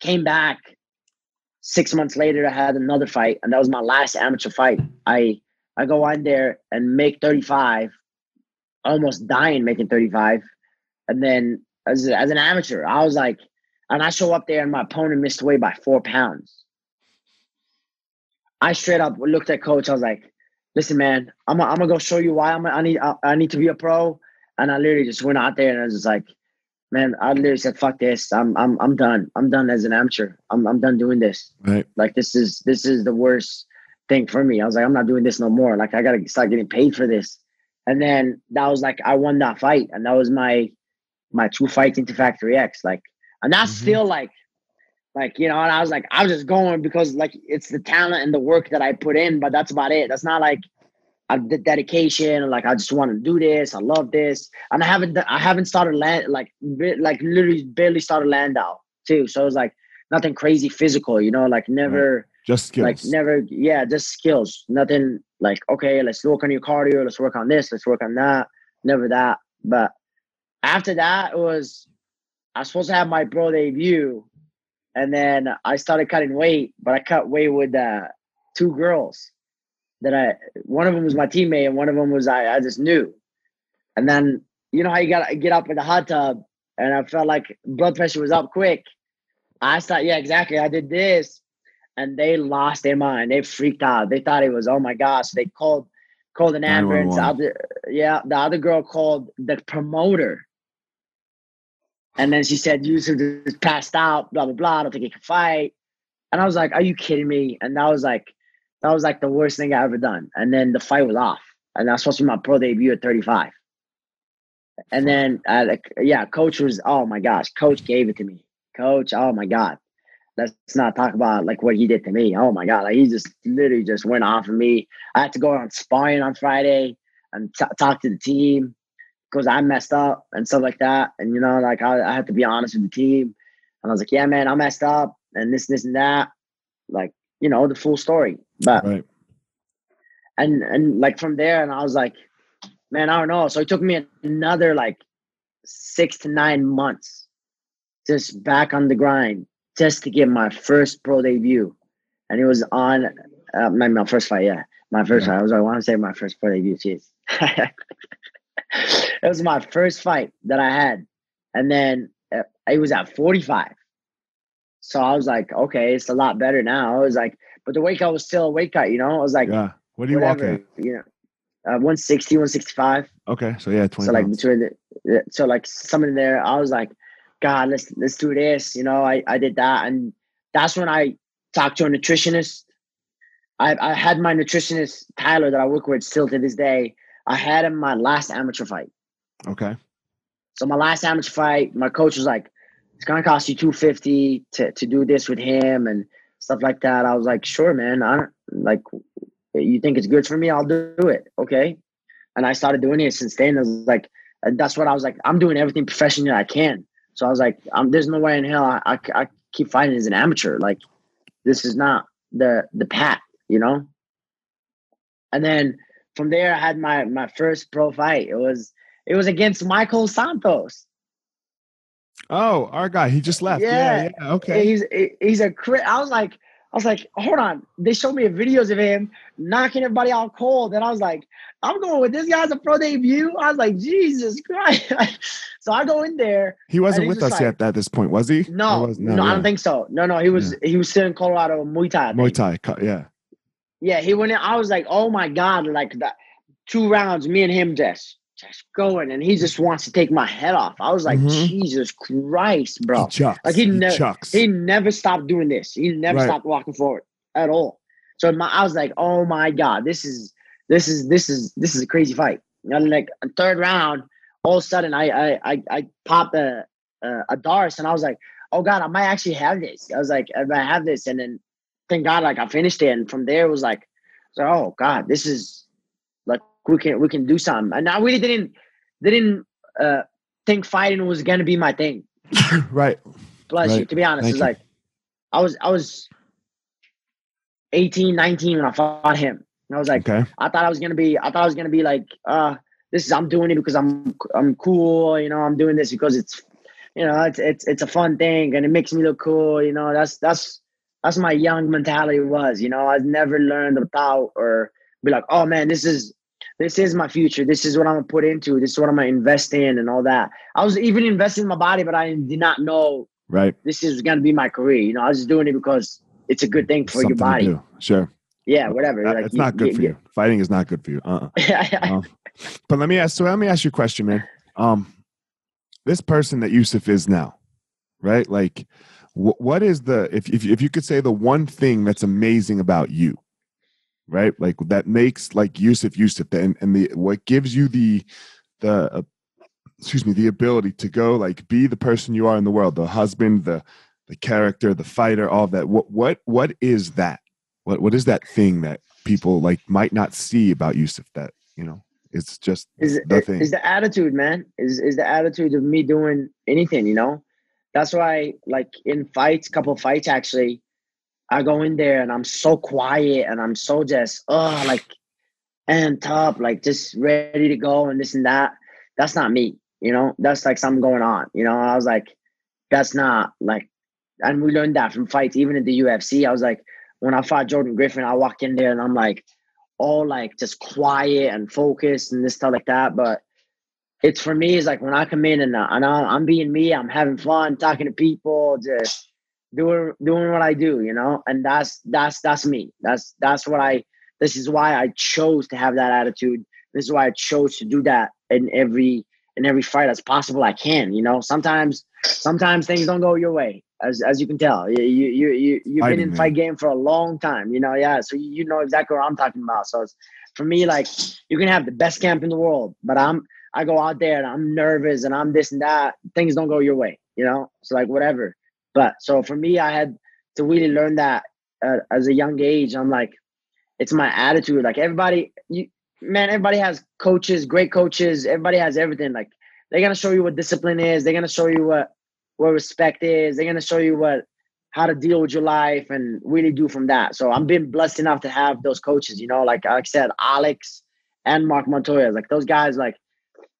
came back six months later. I had another fight, and that was my last amateur fight. I I go on there and make thirty five, almost dying making thirty five, and then as as an amateur, I was like, and I show up there, and my opponent missed away by four pounds. I straight up looked at coach. I was like, "Listen, man, I'm gonna, I'm gonna go show you why I'm I need I, I need to be a pro." And I literally just went out there and I was just like, "Man, I literally said, fuck this. I'm I'm I'm done. I'm done as an amateur. I'm I'm done doing this. Right. Like this is this is the worst thing for me. I was like, I'm not doing this no more. Like I gotta start getting paid for this." And then that was like I won that fight, and that was my my two fights into Factory X. Like, and that's Mhm. still like like you know and i was like i was just going because like it's the talent and the work that i put in but that's about it that's not like a the dedication like i just want to do this i love this and i haven't i haven't started land like like literally barely started Landow too so it was like nothing crazy physical you know like never Just skills. like never yeah just skills nothing like okay let's work on your cardio let's work on this let's work on that never that but after that it was i was supposed to have my pro debut and then i started cutting weight but i cut weight with uh, two girls that i one of them was my teammate and one of them was i, I just knew and then you know how you gotta get up in the hot tub and i felt like blood pressure was up quick i thought yeah exactly i did this and they lost their mind. They freaked out. They thought it was oh my gosh. They called called an ambulance. The other, yeah, the other girl called the promoter, and then she said you just passed out. Blah blah blah. I don't think he can fight. And I was like, are you kidding me? And that was like that was like the worst thing I ever done. And then the fight was off, and that was supposed to be my pro debut at 35. And then, uh, like, yeah, coach was, oh my gosh, coach gave it to me. Coach, oh my God let's not talk about like what he did to me. Oh my god, like he just literally just went off of me. I had to go on sparring on Friday and t- talk to the team because I messed up and stuff like that. And you know, like I, I had to be honest with the team. And I was like, yeah, man, I messed up and this, this, and that. Like, you know, the full story. But right. and and like from there, and I was like, man, I don't know. So it took me another like six to nine months just back on the grind just to get my first pro debut. And it was on uh, my, my first fight, yeah. My first Yeah. fight. I was like, I want to say my first pro debut. Jeez. it was my first fight that I had. And then uh, it was at 45. So I was like, okay, it's a lot better now. I was like, but the weight cut was still a weight cut, you know? I was like, Yeah. What do you walk whatever, at? you know, uh, 160, 165. Okay. So yeah, 20 So like between the, so like something there, I was like, God, let's let's do this. You know, I I did that, and that's when I talked to a nutritionist. I I had my nutritionist Tyler that I work with still to this day. I had him my last amateur fight. Okay. So my last amateur fight, my coach was like, "It's gonna cost you two fifty to to do this with him and stuff like that." I was like, "Sure, man. I don't like. You think it's good for me? I'll do it. Okay." And I started doing it since then. I was like, and that's what I was like. I'm doing everything professionally I can. So I was like, "There's no way in hell I, I, I keep fighting as an amateur. Like, this is not the the path, you know." And then from there, I had my my first pro fight. It was it was against Michael Santos. Oh, our guy. He just left. Yeah. Yeah. Yeah. Okay. He's he's a crit. I was like, I was like, hold on. They showed me videos of him knocking everybody out cold, and I was like, I'm going with this guy's a pro debut. I was like, Jesus Christ. so I go in there. He wasn't with us just yet at this point, was he? No, was- no, I yeah. don't think so. No, no, he was he was still in Colorado Muay Thai. Muay. Thai. Yeah. Yeah, he went in. I was like, oh my god, like that two rounds, me and him just just going, and he just wants to take my head off. I was like, Mhm. Jesus Christ, bro. He. Like, he never-. He never stopped doing this. He never Right. stopped walking forward at all. So my, I was like, oh my god, this is this is this is this is a crazy fight. And like third round, all of a sudden I I I, I popped a, a a D'Arce and I was like, oh god, I might actually have this. I was like, I might have this, and then thank God, like I finished it, and from there it was like, so oh god, this is we can we can do something. And I really didn't didn't uh think fighting was gonna be my thing. right. Bless Right. you. To be honest, Thank it's you. like I was I was 18, 19 when I fought him. And I was like, Okay. I thought I was gonna be I thought I was gonna be like, uh, this is I'm doing it because I'm I'm cool, you know, I'm doing this because it's you know, it's it's it's a fun thing and it makes me look cool, you know. That's that's that's my young mentality was, you know. I've never learned about or be like, oh man, this is this is my future. This is what I'm gonna put into. This is what I'm gonna invest in and all that. I was even investing in my body, but I did not know Right. this is gonna be my career. You know, I was just doing it because it's a good thing for your Something to body. Sure. Yeah, whatever. Uh, Like, it's not good for you. Fighting is not good for you. Uh-uh. you. But let me ask. So let me ask you a question, man. Um, this person that Youssef is now, right? Like, wh- what is the if if if you could say the one thing that's amazing about you, right? Like that makes like Youssef Youssef, and and the what gives you the the uh, excuse me the ability to go like be the person you are in the world, the husband, the the character, the fighter, all that. What what what is that? What what is that thing that people like might not see about Youssef that you know? It's just is the thing. is the attitude, man. Is is the attitude of me doing anything, you know? That's why, like in fights, couple fights actually, I go in there and I'm so quiet and I'm so just oh like amped up, like just ready to go and this and that. That's not me, you know. That's like something going on, you know. I was like, that's not like, and we learned that from fights, even in the UFC. I was like, when I fought Jordan Griffin, I walk in there and I'm like, all like just quiet and focused and this stuff like that. But it's for me, it's like when I come in and, uh, and I'm being me, I'm having fun, talking to people, just doing doing what I do, you know. And that's that's that's me. That's that's what I. This is why I chose to have that attitude. This is why I chose to do that in every in every fight as possible I can. You know, sometimes sometimes things don't go your way, as as you can tell. You you you, you you've been in man. fight game for a long time. You know, yeah. So you know exactly what I'm talking about. So for me, like you can have the best camp in the world, but I'm I go out there and I'm nervous and I'm this and that. Things don't go your way. You know, so like whatever. But so for me, I had to really learn that uh, as a young age. I'm like, it's my attitude. Like everybody, you man, everybody has coaches, great coaches. Everybody has everything. Like they're gonna show you what discipline is. They're gonna show you what what respect is. They're gonna show you what how to deal with your life and really do from that. So I'm being blessed enough to have those coaches. You know, like like I said, Alex and Marc Montoya. Like those guys. Like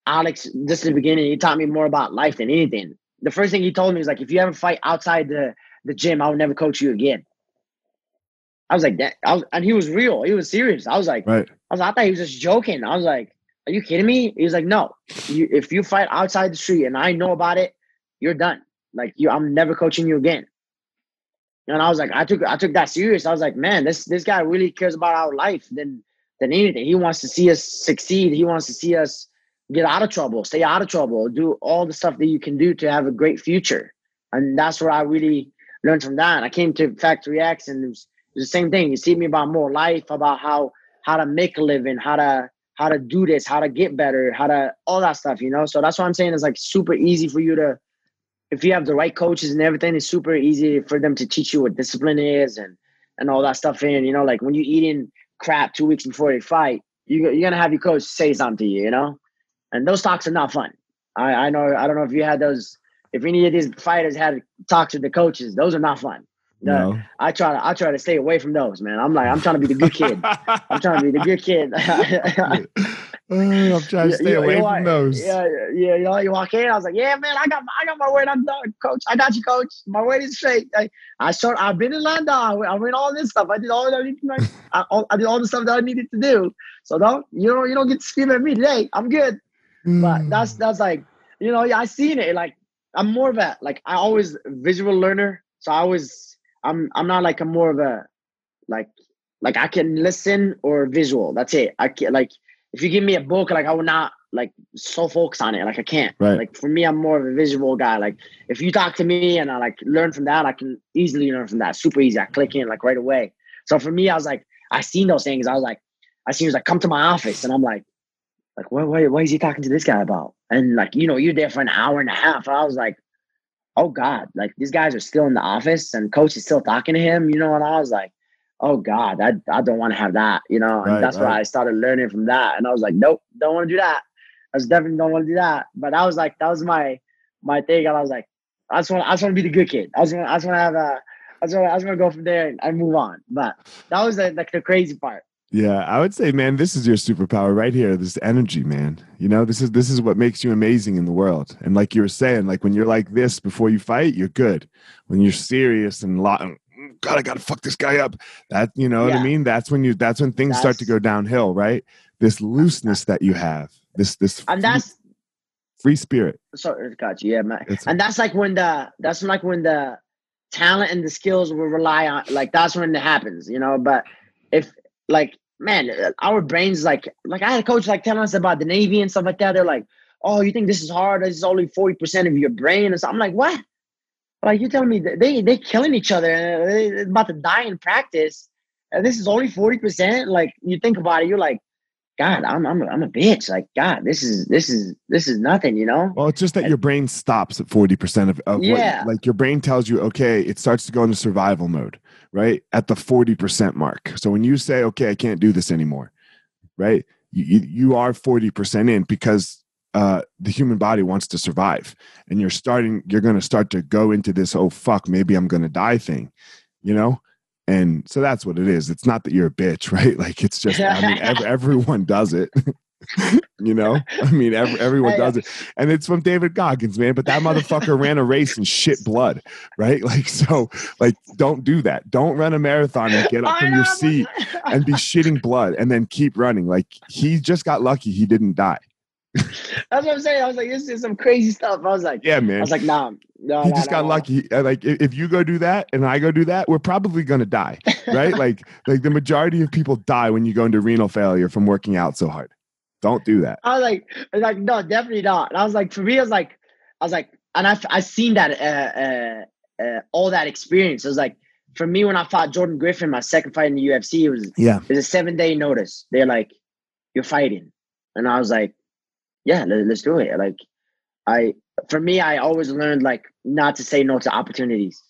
Alex, just in the beginning, he taught me more about life than anything. The first thing he told me was like, if you ever fight outside the the gym, I'll never coach you again. I was like that, I was, and he was real. He was serious. I was like, right. I was, I thought he was just joking. I was like, "Are you kidding me?" He was like, "No, you, if you fight outside the street and I know about it, you're done. Like you, I'm never coaching you again." And I was like, I took I took that serious. I was like, man, this this guy really cares about our life than than anything. He wants to see us succeed. He wants to see us get out of trouble, stay out of trouble, do all the stuff that you can do to have a great future. And that's where I really learned from that. I came to Factory X, and it was, it was the same thing. You see me about more life, about how how to make a living, how to how to do this, how to get better, how to all that stuff, you know. So that's what I'm saying. It's like super easy for you to, if you have the right coaches and everything, it's super easy for them to teach you what discipline is and and all that stuff. And you know, like when you're eating crap two weeks before they fight, you you're gonna have your coach say something to you, you know. And those talks are not fun. I I know I don't know if you had those. If any of these fighters had talks with the coaches, those are not fun. The- No. I try to I try to stay away from those, man. I'm like I'm trying to be the good kid. I'm trying to be the good kid. Oh, I'm trying to stay You- you away walk- from those. Yeah, yeah, you know, you walk in. I was like, yeah, man, I got, my, I got my weight. I'm done, coach. I got you, coach. My weight is straight. I, I showed. I've been in London. I went, I all this stuff. I did all that. I, needed to- like, I, all- I did all the stuff that I needed to do. So don't, you know, you don't get to scream at me today. I'm good. But Mm. that's that's like, you know, yeah, I seen it. Like, I'm more of a like I always visual learner. So I always, I'm, I'm not like a more of a, like, like I can listen or visual. That's it. I can like if you give me a book, like I will not like so focus on it. Like I can't. Right. Like for me, I'm more of a visual guy. Like if you talk to me and I like learn from that, I can easily learn from that. Super easy. I click in like right away. So for me, I was like, I seen those things. I was like, I seen was like, come to my office, and I'm like, like what? What? What is he talking to this guy about? And like you know, you're there for an hour and a half. I was like, oh god, like these guys are still in the office and coach is still talking to him. You know, and I was like oh God, I, I don't want to have that, you know? And Right, that's why. I started learning from that. And I was like, nope, don't want to do that. I was definitely don't want to do that. But I was like, that was my my thing. And I was like, I just want I just want to be the good kid. I just want I just want to have a I just want I just want to go from there and, and move on. But that was the, like the crazy part. Yeah, I would say, man, this is your superpower right here. This energy, man. You know, this is this is what makes you amazing in the world. And like you were saying, like when you're like this before you fight, you're good. When you're serious and lot, mm, God, I gotta fuck this guy up. That you know yeah. what I mean. That's when you. That's when things that's, start to go downhill, right? This looseness that you have, this this and that's free spirit. Sorry, uh, got you. Yeah, man. It's, and that's like when the that's like when the talent and the skills will rely on. Like that's when it happens, you know. But if like man, our brains like like I had a coach like telling us about the Navy and stuff like that. They're like, oh, you think this is hard? This is only forty percent of your brain. And so I'm like, what? Like you telling me they they killing each other uh, and they're about to die in practice, and this is only forty percent. Like you think about it, you're like, God, I'm I'm a, I'm a bitch. Like God, this is this is this is nothing, you know. Well, it's just that your brain stops at forty percent of, of yeah. What, like your brain tells you, okay, it starts to go into survival mode, right at the forty percent mark. So when you say, okay, I can't do this anymore, right? You you are forty percent in because uh, the human body wants to survive, and you're starting. You're going to start to go into this. Oh fuck, maybe I'm going to die thing, you know and so that's what it is it's not that you're a bitch right like it's just i mean ev- everyone does it you know i mean every, everyone does it and it's from david goggins man but that motherfucker ran a race and shit blood right like so like don't do that don't run a marathon and get up from your seat and be shitting blood and then keep running like he just got lucky he didn't die that's what I'm saying. I was like, this is some crazy stuff. I was like, yeah, man. I was like, nah, no. He just got lucky. Uh, like, if you go do that and I go do that, we're probably gonna die, right? like, like the majority of people die when you go into renal failure from working out so hard. Don't do that. I was like, I was like, no, definitely not. And I was like, for me, I was like, I was like, and I've, I've seen that uh, uh, uh, all that experience. It was like, for me, when I fought Jordan Griffin, my second fight in the UFC, it was yeah, it was a seven day notice. They're like, you're fighting, and I was like yeah, let, us do it. Like, I for me, I always learned like not to say no to opportunities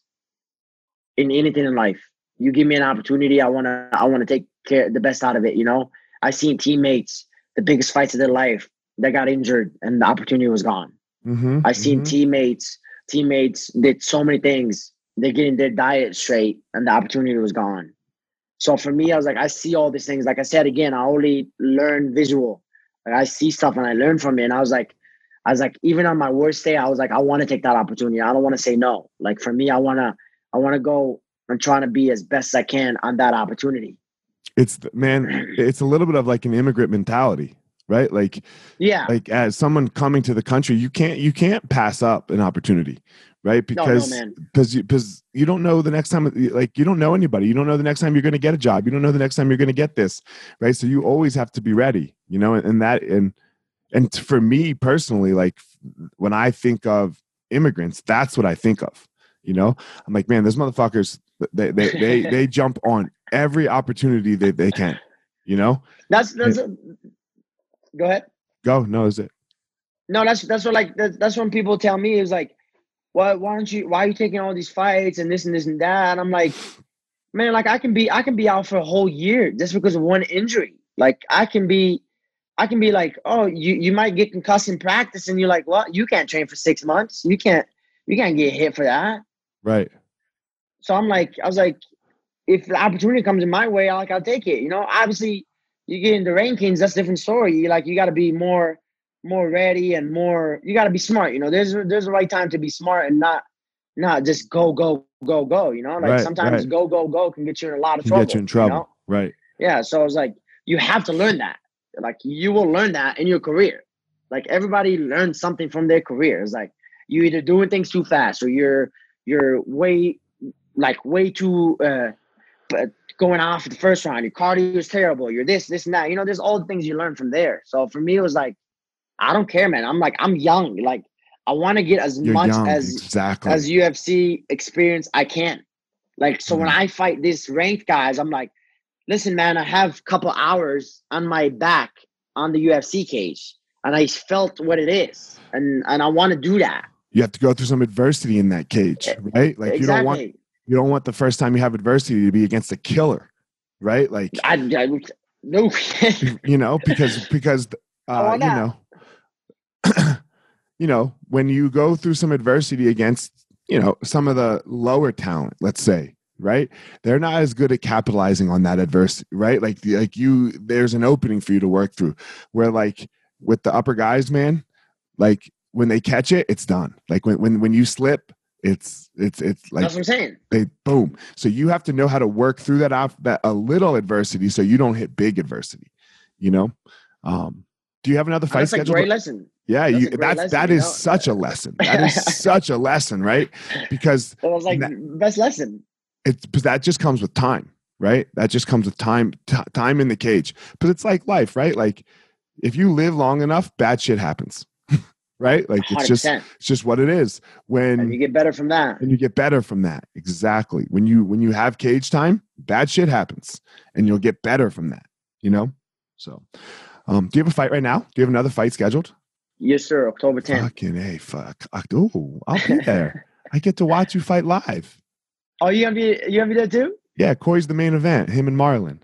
in anything in life. You give me an opportunity, I wanna I wanna take care the best out of it. You know, I seen teammates the biggest fights of their life that got injured and the opportunity was gone. Mm-hmm, I seen mm-hmm. teammates teammates did so many things. They're getting their diet straight and the opportunity was gone. So for me, I was like, I see all these things. Like I said again, I only learn visual. Like I see stuff and I learn from it. And I was like, I was like, even on my worst day, I was like, I want to take that opportunity. I don't want to say no. Like for me, I wanna, I wanna go and trying to be as best as I can on that opportunity. It's man, it's a little bit of like an immigrant mentality, right? Like, yeah, like as someone coming to the country, you can't you can't pass up an opportunity, right? Because no, no, because you, because you don't know the next time, like you don't know anybody. You don't know the next time you're going to get a job. You don't know the next time you're going to get this, right? So you always have to be ready, you know. And, and that and and for me personally, like when I think of immigrants, that's what I think of. You know, I'm like, man, those motherfuckers, they they they, they jump on every opportunity that they can. You know, that's that's. A, go ahead. Go. No, is it? No, that's that's what like that's, that's when people tell me is like why why don't you why are you taking all these fights and this and this and that? And I'm like, man, like I can be I can be out for a whole year just because of one injury. Like I can be I can be like, oh, you you might get concussed in practice, and you're like, well, you can't train for six months. You can't you can't get hit for that. Right. So I'm like, I was like, if the opportunity comes in my way, I like I'll take it. You know, obviously you get in the rankings, that's a different story. You like you got to be more more ready and more you got to be smart you know there's there's the right time to be smart and not not just go go go go you know like right, sometimes right. go go go can get you in a lot of trouble get you in trouble you know? right yeah so it's like you have to learn that like you will learn that in your career like everybody learns something from their career it's like you either doing things too fast or you're you're way like way too uh going off the first round your cardio is terrible you're this this and that you know there's all the things you learn from there so for me it was like I don't care, man. I'm like, I'm young. Like, I want to get as You're much young, as exactly. as UFC experience I can. Like, so mm when I fight these ranked guys, I'm like, listen, man, I have a couple hours on my back on the UFC cage, and I felt what it is, and and I want to do that. You have to go through some adversity in that cage, right? Like exactly. you don't want you don't want the first time you have adversity to be against a killer, right? Like I, I no, you know, because because uh, you know you know, when you go through some adversity against you know, some of the lower talent, let's say, right? They're not as good at capitalizing on that adversity, right? Like, like you, there's an opening for you to work through. Where like with the upper guys, man, like when they catch it, it's done. Like when when when you slip, it's it's it's like That's what I'm saying. they boom. So you have to know how to work through that off that a little adversity, so you don't hit big adversity. You know. Um, do you have another fight That's a great lesson. Yeah, That's you, that's lesson, that you know? such a lesson. That is such a lesson, right? Because It was like That- best lesson. it's but that just comes with time, right? That just comes with time, t- time in the cage. But it's like life, right? Like if you live long enough, bad shit happens, right? Like it's Hundred just it's just what it is. When And you get better from that. and you get better from that, exactly. When you when you have cage time, bad shit happens, and you'll get better from that. You know. So, um, do you have a fight right now? Do you have another fight scheduled? Yes, sir. October 10th. Fucking a fuck. Oh, I'll be there. I get to watch you fight live. Oh, you gonna be you gonna be there too? Yeah, Cory's the main event. Him and Marlon.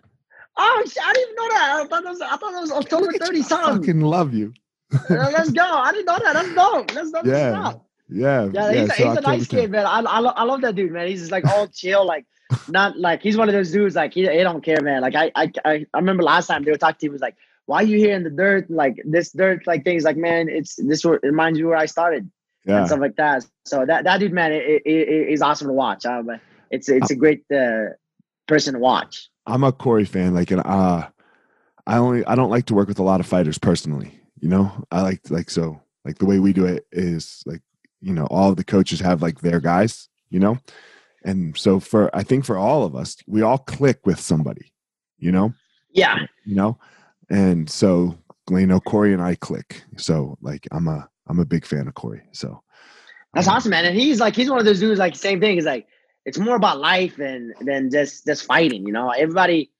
Oh, I didn't even know that. I thought it was, I thought it was October Look 30 you. I something. fucking love you. Let's go. I didn't know that. That's dope. That's dope. Yeah. Yeah. Yeah, Yeah, he's, a, so he's a nice kid, man. I, I, lo- I love that dude, man. He's just like all chill, like not like he's one of those dudes like he, he don't care, man. Like I, I I remember last time they were talking to him was like, why are you here in the dirt? Like this dirt, like things like man, it's this reminds you where I started Yeah, and stuff like that. So that that dude, man, it, it, it, is awesome to watch. Um, it's it's a great uh, person to watch. I'm a Cory fan. Like, and uh, I only I don't like to work with a lot of fighters personally. You know, I like like so like the way we do it is like you know all of the coaches have like their guys. You know, and so for I think for all of us, we all click with somebody. You know, Yeah, you know, and so you know Cory and I click. So like I'm a I'm a big fan of Cory. So That's um, awesome, man. And he's like, he's one of those dudes. Like, same thing. He's like, it's more about life than than just just fighting. You know, everybody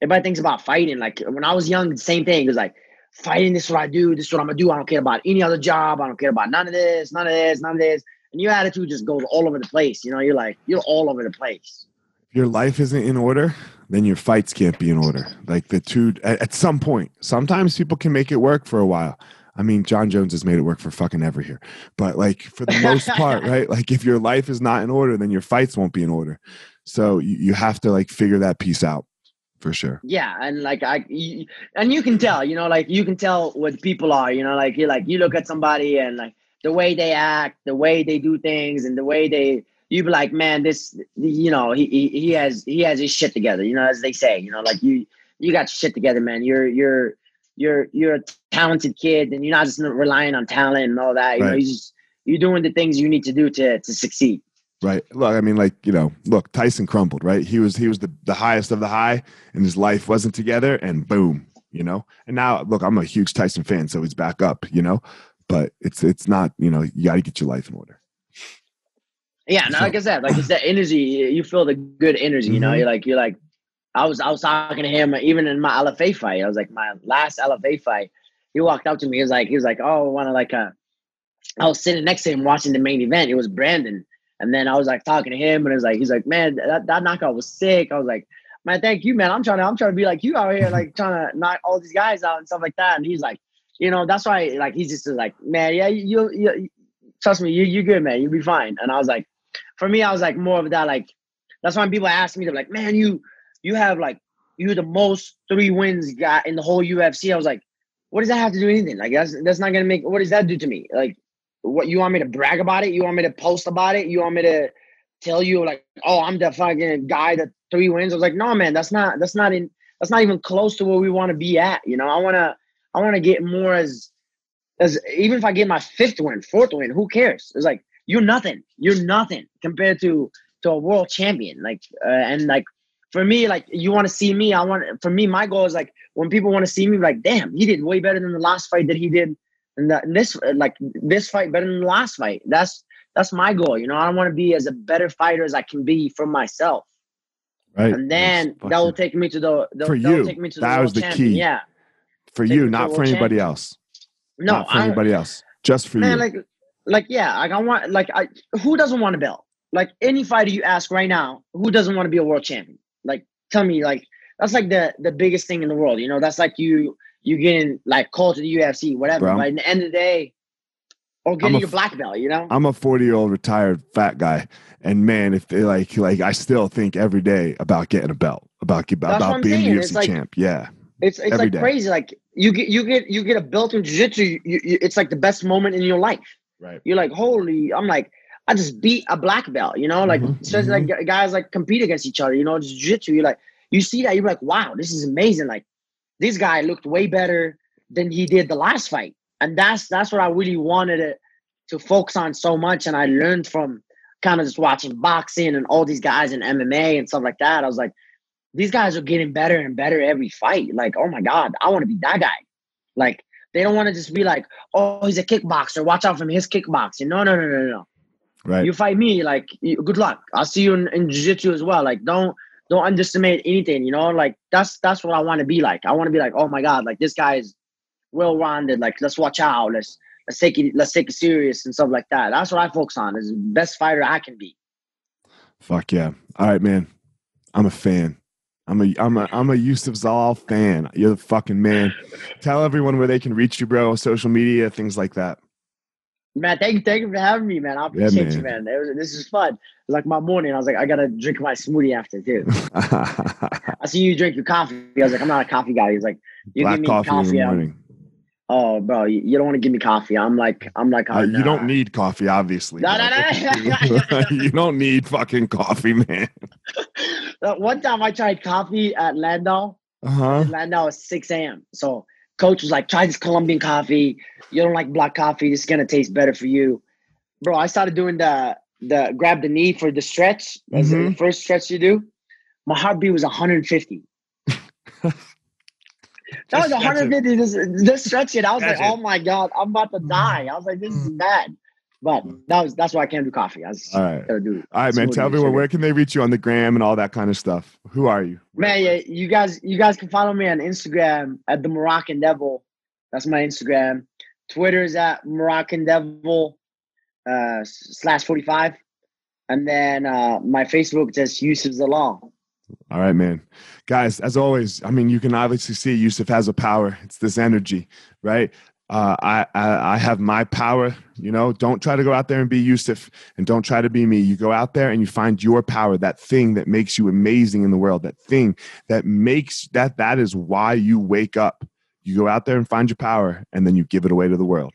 everybody thinks about fighting. Like when I was young, the same thing. It was like fighting. This is what I do. This is what I'm gonna do. I don't care about any other job. I don't care about none of this, none of this, none of this. And your attitude just goes all over the place. You know, you're like you're all over the place. if your life isn't in order, then your fights can't be in order. Like the two at, at some point. Sometimes people can make it work for a while. I mean, Jon Jones has made it work for fucking ever here. But like for the most part, right? Like if your life is not in order, then your fights won't be in order. So you, you have to like figure that piece out for sure. Yeah, and like I, you, and you can tell, you know, like you can tell what people are, you know, like you like you look at somebody and like the way they act, the way they do things, and the way they, you be like, man, this, you know, he he, he has he has his shit together, you know, as they say, you know, like you you got shit together, man. You're you're you're you're a talented kid, and you're not just relying on talent and all that. You know, you just you're doing the things you need to do to to succeed. Right. Look, I mean, like, you know, look, Tyson crumbled, right? He was he was the, the highest of the high and his life wasn't together and boom, you know. And now look, I'm a huge Tyson fan, so he's back up, you know. But it's it's not, you know, you gotta get your life in order. Yeah, no, So- like I said, like it's that energy. You feel the good energy. You know, Mhm. you're like you're like. I was I was talking to him even in my LFA fight. I was like my last LFA fight. He walked up to me. He was like he was like, oh, I want to like uh. I was sitting next to him watching the main event. It was Brandon, and then I was like talking to him, and it was like he's like, man, that, that knockout was sick. I was like, man, thank you, man. I'm trying to I'm trying to be like you out here, like trying to knock all these guys out and stuff like that. And he's like, you know, that's why like he's just like, man, yeah, you you, you trust me, you you good, man. You'll be fine. And I was like for me, I was like more of that. Like that's why people ask me, they're like, "Man, you you have like you're the most three wins guy in the whole UFC." I was like, "What does that have to do anything? Like that's that's not gonna make. What does that do to me? Like, what you want me to brag about it? You want me to post about it? You want me to tell you like, oh, I'm the fucking guy that three wins?" I was like, "No, man, that's not that's not in that's not even close to where we want to be at. You know, I wanna I wanna get more as as even if I get my fifth win, fourth win, who cares? It's like you're nothing. You're nothing compared to to a world champion. Like uh, and like for me, like you want to see me. I want for me, my goal is like when people want to see me, like damn, he did way better than the last fight that he did. And that this like this fight better than the last fight. That's that's my goal. You know, I want to be as a better fighter as I can be for myself. Right. And then that will take me to the, the For you, take me to that the was world the champion. key. Yeah. for take you, not for anybody champion. else. No, not for I, anybody else. Just for man, you. like, like, yeah, like I want, like, I who doesn't want a belt? Like any fighter you ask right now, who doesn't want to be a world champion? Like, tell me, like, that's like the the biggest thing in the world. You know, that's like you you getting like called to the UFC, whatever. Bro. But at the end of the day, or getting a your f- black belt. You know, I'm a 40 year old retired fat guy, and man, if they like, like I still think every day about getting a belt, about what about being saying. the It's UFC like- champ. Yeah, it's it's every like day. crazy. Like you get you get you get a belt in jiu-jitsu. You, you, it's like the best moment in your life. right. You're like, holy! I'm like, I just beat a black belt. You know, like Mhm, especially like guys like compete against each other. You know, just jiu-jitsu. You're like, you see that, you're like, wow, this is amazing. Like this guy looked way better than he did the last fight, and that's that's what I really wanted it to focus on so much. And I learned from kind of just watching boxing and all these guys in MMA and stuff like that. I was like, these guys are getting better and better every fight. Like, oh my god, I want to be that guy. Like they don't want to just be like, oh, he's a kickboxer. Watch out from his kickboxing. No, no, no, no, no. Right. You fight me, like good luck. I'll see you in, in jiu-jitsu as well. Like don't don't underestimate anything, you know? Like that's that's what I want to be like. I want to be like, oh my God, like this guy is well rounded. Like let's watch out. Let's let's take it let's take it serious and stuff like that. That's what I focus on is the best fighter I can be. Fuck yeah. All right, man. I'm a fan. I'm a I'm a I'm a Youssef Zal fan. You're the fucking man. Tell everyone where they can reach you, bro. Social media, things like that. Man, thank you, thank you for having me, man. I appreciate you, man. man. It was, this is fun. It was like my morning. I was like, I gotta drink my smoothie after too. I see you drink your coffee. I was like, I'm not a coffee guy. He's like, you Black give me coffee, coffee. in the morning. oh, bro, you, you don't want to give me coffee. I'm like, I'm like, Uh, on, you don't uh, need coffee, obviously. No, bro. no, no. you don't need fucking coffee, man. One time I tried coffee at Landow. Uh huh. Landow is 6 a.m. So coach was like, try this Colombian coffee. You don't like black coffee. This is gonna taste better for you. Bro, I started doing the the grab the knee for the stretch. That's the Mhm. first stretch you do. My heartbeat was 150. that was Just stretch it. 150. Just, just stretch it. I was like, it. oh my god, I'm about to die. I was like, this is bad. But that was that's why I can't do coffee. I was All right. gotta do. All right, man. Tell and everyone where can they reach you on the gram and all that kind of stuff. Who are you? Man, yeah, you guys, you guys can follow me on Instagram at the Moroccan Devil. That's my Instagram. Twitter is at Moroccan Devil uh, slash forty five, and then uh, my Facebook just Youssef Zalal. All right, man. Guys, as always, I mean, you can obviously see Youssef has a power. It's this energy, right? Uh, I, I I have my power. You know, don't try to go out there and be Youssef, and don't try to be me. You go out there and you find your power, that thing that makes you amazing in the world, that thing that makes that that is why you wake up. You go out there and find your power, and then you give it away to the world.